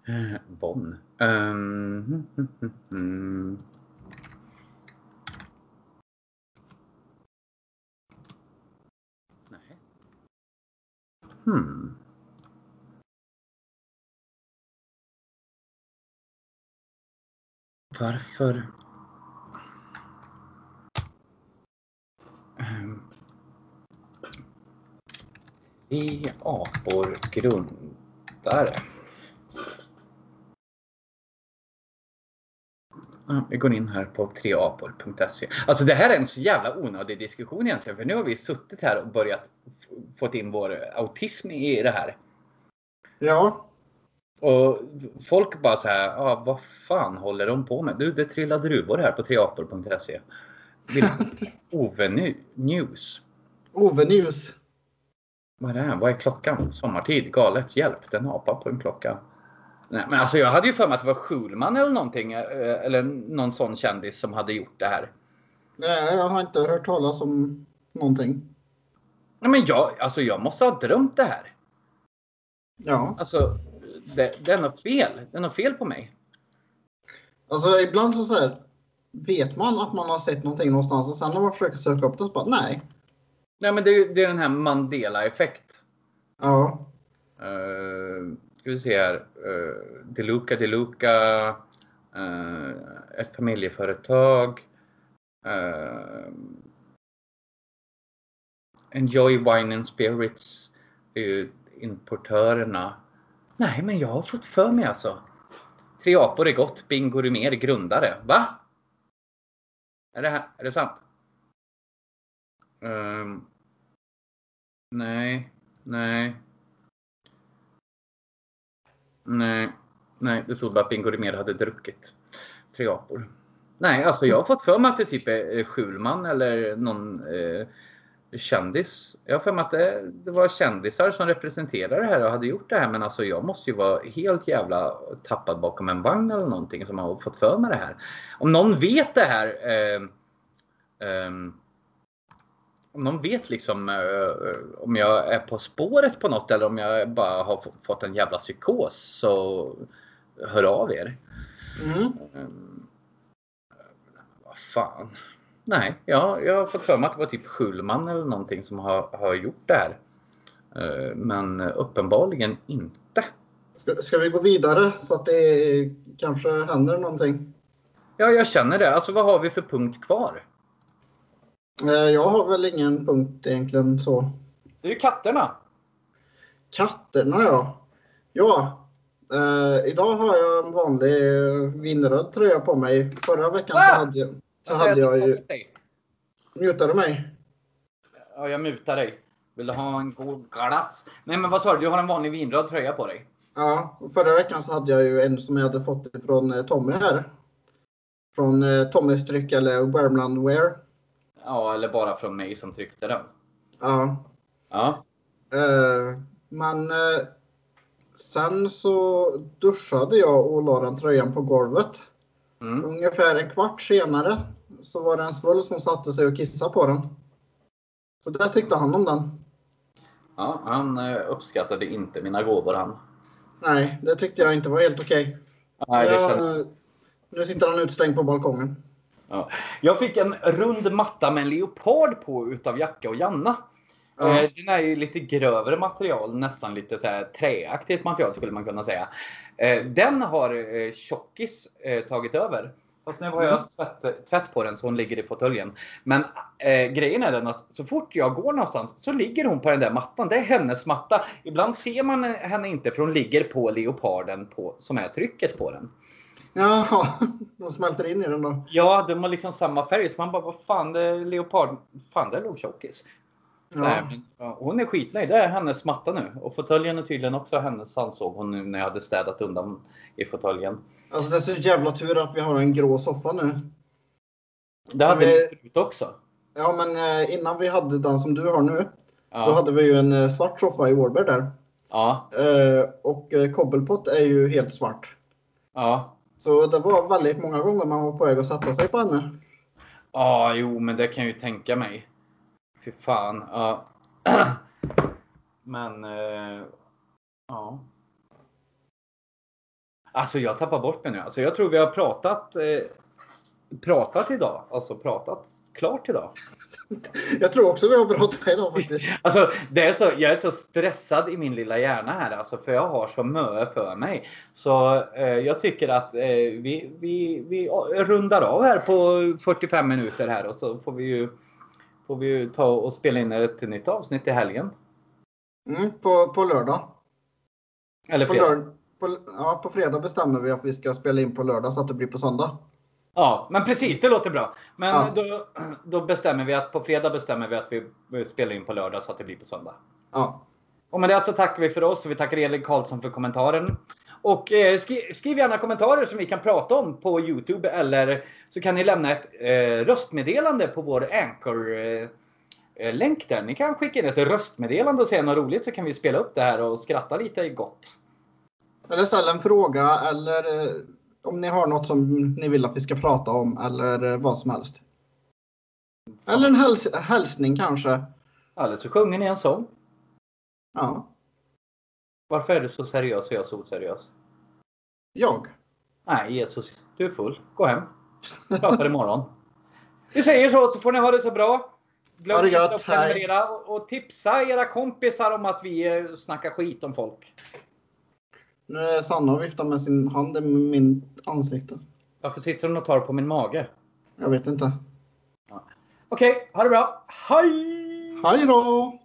Eh, Bonn. Mm. Nej. Hmm. Varför? Ehm. Vi apor grundare. Vi går in här på treapor.se. Alltså det här är en så jävla onödig diskussion egentligen. För nu har vi suttit här och börjat fått in vår autism i det här. Ja, Och folk bara så här, ah, vad fan håller de på med? Du, det trillar druvor här på treapor.se. Vilken Ove Nu- News. Ove News. Vad är det här? Vad är klockan? Sommartid? Galet. Hjälp, den apar på en klocka. Nej, men alltså jag hade ju för mig att det var Schulman eller någonting. eh, Eller någon sån kändis som hade gjort det här. Nej, jag har inte hört talas om någonting. Nej, men jag, alltså jag måste ha drömt det här. Ja, Alltså, det, det är något fel. Det är något fel på mig. alltså ibland så, så här, vet man att man har sett någonting någonstans och sen när man försöker söka upp det så bara nej. Nej, men det, är- det är den här Mandela-effekt. Ja, Uh, ska vi se här. Eh, uh, Deluca Deluca. Uh, eh, ett familjeföretag. Uh, Enjoy Wine and Spirits. Det är ju importörerna. Nej, men jag har fått för mig alltså. Tre apor är gott. Bingo Rimér grundare. Va? Är det, här, är det sant? Um, nej, nej. Nej, nej, det stod bara att Bingo Rimér hade druckit tre apor. Nej, alltså jag har fått för mig att det typ är Schulman eller någon eh, kändis. Jag har för mig att det, det var kändisar som representerade det här och hade gjort det här. Men alltså jag måste ju vara helt jävla tappad bakom en vagn eller någonting som har fått för mig det här. Om någon vet det här. Eh, eh, om någon vet liksom eh, om jag är på spåret på något eller om jag bara har fått en jävla psykos så hör av er. mm. Um, vad fan. Nej, jag, jag har fått för mig att det var typ Schulman eller någonting som har, har gjort det här. Eh, men uppenbarligen inte. Ska, ska vi gå vidare så att det kanske händer någonting? Ja, jag känner det. Alltså vad har vi för punkt kvar? Eh, Jag har väl ingen punkt egentligen så. Det är ju katterna. Katterna ja. Ja. Eh, idag har jag en vanlig vinröd tröja på mig. Förra veckan så Ah! hade jag, så hade jag ju... Mutade mig. Ja, jag mutar dig. Vill du ha en god glass? Nej, men vad sa du? Du har en vanlig vinröd tröja på dig. Ja, förra veckan så hade jag ju en som jag hade fått från eh, Tommy här. Från eh, Tommys tryck eller Värmland Wear. Ja, eller bara från mig som tryckte den. Ja. Ja. Eh, men eh, sen så duschade jag och la den tröjan på golvet. Mm. Ungefär en kvart senare så var det en svulst som satte sig och kissade på den. Så där tyckte han om den. ja han eh, uppskattade inte mina gåvor han. Nej, det tyckte jag inte var helt okej. Nej, det känns... Nu sitter han utstängd på balkongen. Ja. Jag fick en rund matta med en leopard på utav Jacka och Janna. Ja. Eh, Den är ju lite grövre material, nästan lite så här träaktigt material skulle man kunna säga. Eh, Den har eh, Tjockis eh, tagit över. Fast nu har jag tvätt, tvätt på den så hon ligger i fåtöljen. Men eh, grejen är den att så fort jag går någonstans så ligger hon på den där mattan. Det är hennes matta. Ibland ser man henne inte för hon ligger på leoparden på, som är trycket på den. Jaha, de smälter in i den då. Ja, de har liksom samma färg. Så man bara, vad fan, det är leopard. Fan, det låg tjockis. Ja. Nej, men, ja, hon är skitnöjd. Det är hennes matta nu. Och fåtöljen är tydligen också hennes ansåg hon nu när jag hade städat undan i fåtöljen. Alltså det är så jävla tur att vi har en grå soffa nu. Det hade Men- vi förut också. Ja, men eh, innan vi hade den som du har nu, då Ja. hade vi ju en eh, svart soffa i Vårberg där. Ja. Eh, Och eh, Cobblepot är ju helt svart. Ja. Så det var väldigt många gånger man var på väg att sätta sig på henne. Ja, jo, men det kan jag ju tänka mig. Fy fan. Ja. Men... Eh, ja. Alltså jag tappar bort mig nu. Alltså jag tror vi har pratat, eh, pratat idag. Alltså pratat klart idag. Jag tror också vi har pratat idag faktiskt. Alltså, det är så, jag är så stressad i min lilla hjärna här alltså, för jag har så mycket för mig. Så eh, jag tycker att eh, vi, vi, vi rundar av här på 45 minuter här och så får vi ju, får vi ju ta och spela in ett nytt avsnitt i helgen. Mm, på, på lördag. Eller På, fredag. lörd, på, ja, på fredag bestämmer vi att vi ska spela in på lördag så att det blir på söndag. Ja, men precis, det låter bra. Men Ja. då, då bestämmer vi att på fredag bestämmer vi att vi spelar in på lördag så att det blir på söndag. Ja. Och med det så tackar vi för oss och vi tackar Elin Karlsson för kommentaren. Och eh, skri, skriv gärna kommentarer som vi kan prata om på Youtube eller så kan ni lämna ett eh, röstmeddelande på vår Anchor eh, länk där. Ni kan skicka in ett röstmeddelande och säga något roligt så kan vi spela upp det här och skratta lite gott. Eller ställ en fråga eller eh, om ni har något som ni vill att vi ska prata om eller vad som helst. Eller en häls hälsning kanske. Eller så sjunger ni en sång. Ja. Varför är du så seriös och jag så oseriös? Jag. Nej Jesus, du är full. Gå hem. Vi pratar imorgon. Vi säger så så får ni ha det så bra. Glöm inte att prenumerera och, och tipsa era kompisar om att vi eh, snackar skit om folk. Nu är Sanna och viftar med sin hand i min ansikte. Varför sitter hon och tar på min mage? Jag vet inte. Okej, ha det bra. Hej! Hej då!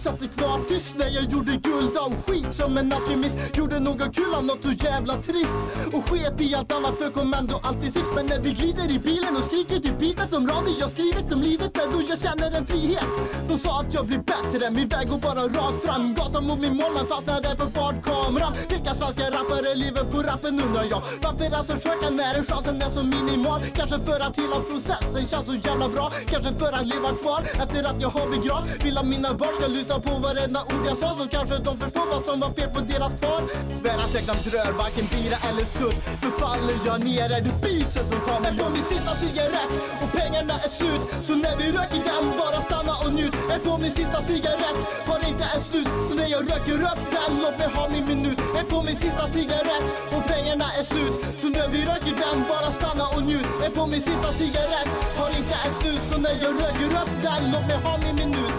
Satt kvar tyst när jag gjorde guld av skit som en alkemist. Gjorde något kul av något så jävla trist. Och sket i allt annat för kommando alltid sitt Men när vi glider i bilen och skriker till bitar som rader jag skrivit om livet där då jag känner en frihet. De sa att jag blir bättre, min väg går bara rakt fram. Gasar mot min mål men fastnade för fartkameran. Vilka svenska rappare lever på rappen undrar jag. Varför alltså försöka när chansen är så minimal? Kanske för att hela processen känns så jävla bra. Kanske för att leva kvar efter att jag har begravt. Vill att mina barn ska lyssna på varenda ord jag sa Så kanske de förstår vad som var fel på deras far Svär att jag rör varken bira eller sutt För faller jag ner är det beatsen som tar mig. På min sista cigarett och pengarna är slut? Så när vi röker den bara stanna och njut. Är får min sista cigarett. Har inte en slut? Så när jag röker upp den låt mig ha min minut. Är får min sista cigarett och pengarna är slut. Så när vi röker den bara stanna och njut. Är får min sista cigarett. Har inte en slut? Så när jag röker upp den låt mig ha min minut.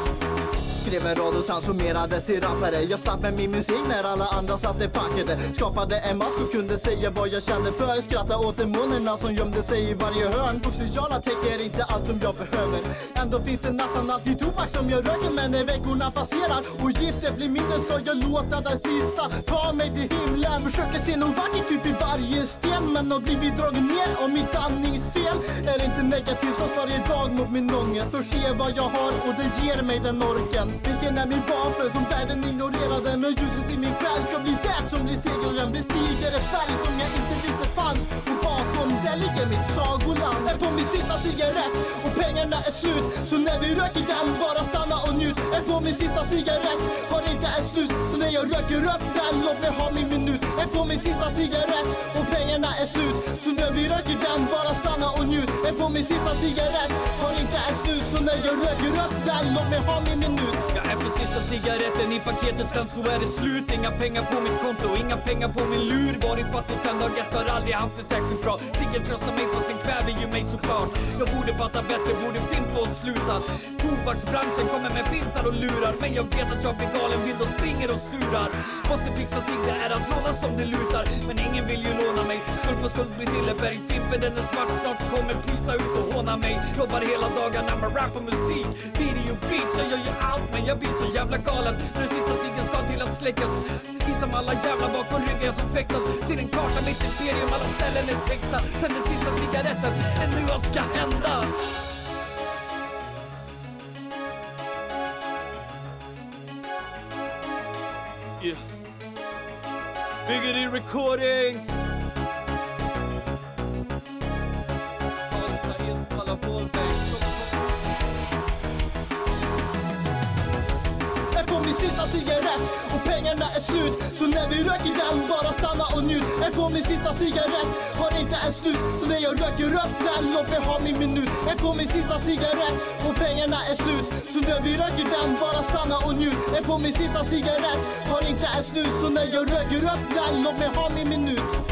Skrev en rad och transformerades till rappare. Jag satt med min musik när alla andra satt i packade. Skapade en mask och kunde säga vad jag kände för. Skratta åt demonerna som gömde sig i varje hörn. Sociala täcker inte allt som jag behöver. Ändå finns det nästan alltid tobak som jag röker Men när veckorna passerar och giftet blir mindre Ska jag låta den sista ta mig till himlen. Försöker se något vackert typ i varje sten Men har blivit dragen ner av mitt andningsfel. Är inte negativ slåss varje dag mot min ångest? För se vad jag har och det ger mig den orken. Vilken är min vapen som världen ignorerade? Men ljuset i min själ ska bli det som blir segraren Bestiger en färg som jag inte visste fanns. Och bakom där ligger mitt sagoland. Är på min sista cigarett. Och pengarna är slut. Så när vi röker den bara stanna och njut. Är på min sista cigarett. Har inte en slut. Så när jag röker upp den låt mig ha min minut. Är på min sista cigarett. Och pengarna är slut. Så när vi röker den bara stanna och njut. Är på min sista cigarett. Har inte en slut. Så när jag röker upp den, låt mig ha min minut. Jag är på sista cigaretten i paketet, sen så är det slut. Inga pengar på mitt konto, inga pengar på min lur. Varit fattig sen dag ett, har aldrig haft det särskilt bra. Ciggen tröstar mig fast den kväver ju mig såklart Jag borde fatta bättre, borde fimpa och sluta. Tobaksbranschen kommer med fintar och lurar Men jag vet att jag blir galen, vill och springer och surar. Måste fixa sig, det är att låna som det lutar. Men ingen vill ju låna mig Skuld på skuld blir till ett berg. Fimpen den är svart, snart kommer pysa ut och håna mig. Jobbar hela dagarna med rap och musik. Video beats, jag gör ju allt men jag blir så jävla galen. När den sista ciggen ska till att släckas Vi som alla jävla bakom ryggen jag som fäktat Ser en karta, mitt imperium, alla ställen är täckta Tänd den sista cigaretten, det är nu allt ska hända Yeah. Biggity Recordings! Sista cigarett och pengarna är slut. Så när vi röker den, bara stanna och njut. Är på min sista cigarett, har inte ens slut. Så när jag röker upp den, låt mig ha min minut. Är på min sista cigarett och pengarna är slut. Så när vi röker den, bara stanna och njut. Är på min sista cigarett, har inte ens slut. Så när jag röker upp den, låt mig ha min minut.